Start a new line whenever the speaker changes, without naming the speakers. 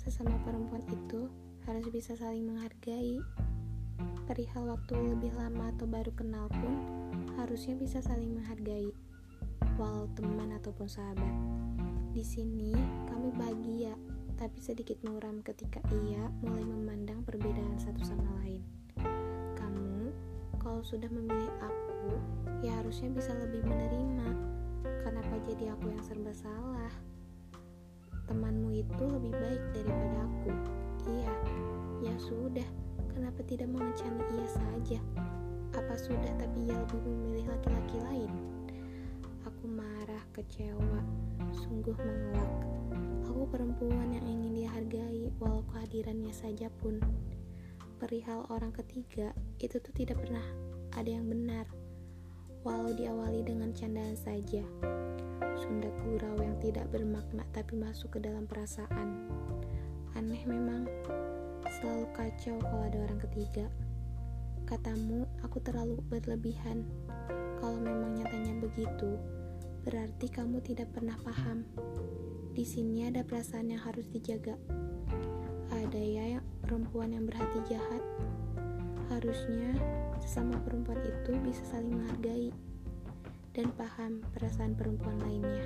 sesama perempuan itu harus bisa saling menghargai. Perihal waktu lebih lama atau baru kenal pun harusnya bisa saling menghargai, walau teman ataupun sahabat. Di sini kami bahagia, tapi sedikit muram ketika ia mulai memandang perbedaan satu sama lain. Kamu, kalau sudah memilih aku, ya harusnya bisa lebih menerima. Kenapa jadi aku yang serba salah? Temanmu itu lebih baik daripada aku. Iya, ya sudah. Kenapa tidak mengecani ia saja? Apa sudah tapi ia lebih memilih laki-laki lain? Aku marah, kecewa, sungguh mengelak. Aku perempuan yang ingin dihargai walau kehadirannya saja pun. Perihal orang ketiga, itu tuh tidak pernah ada yang benar. Walau diawali dengan candaan saja. Sunda gurau yang tidak bermakna tapi masuk ke dalam perasaan. Aneh memang, selalu kacau kalau ada orang ketiga. Katamu, aku terlalu berlebihan. Kalau memang nyatanya begitu, berarti kamu tidak pernah paham. Di sini ada perasaan yang harus dijaga. Ada ya perempuan yang berhati jahat. Harusnya sesama perempuan itu bisa saling menghargai dan paham perasaan perempuan lainnya.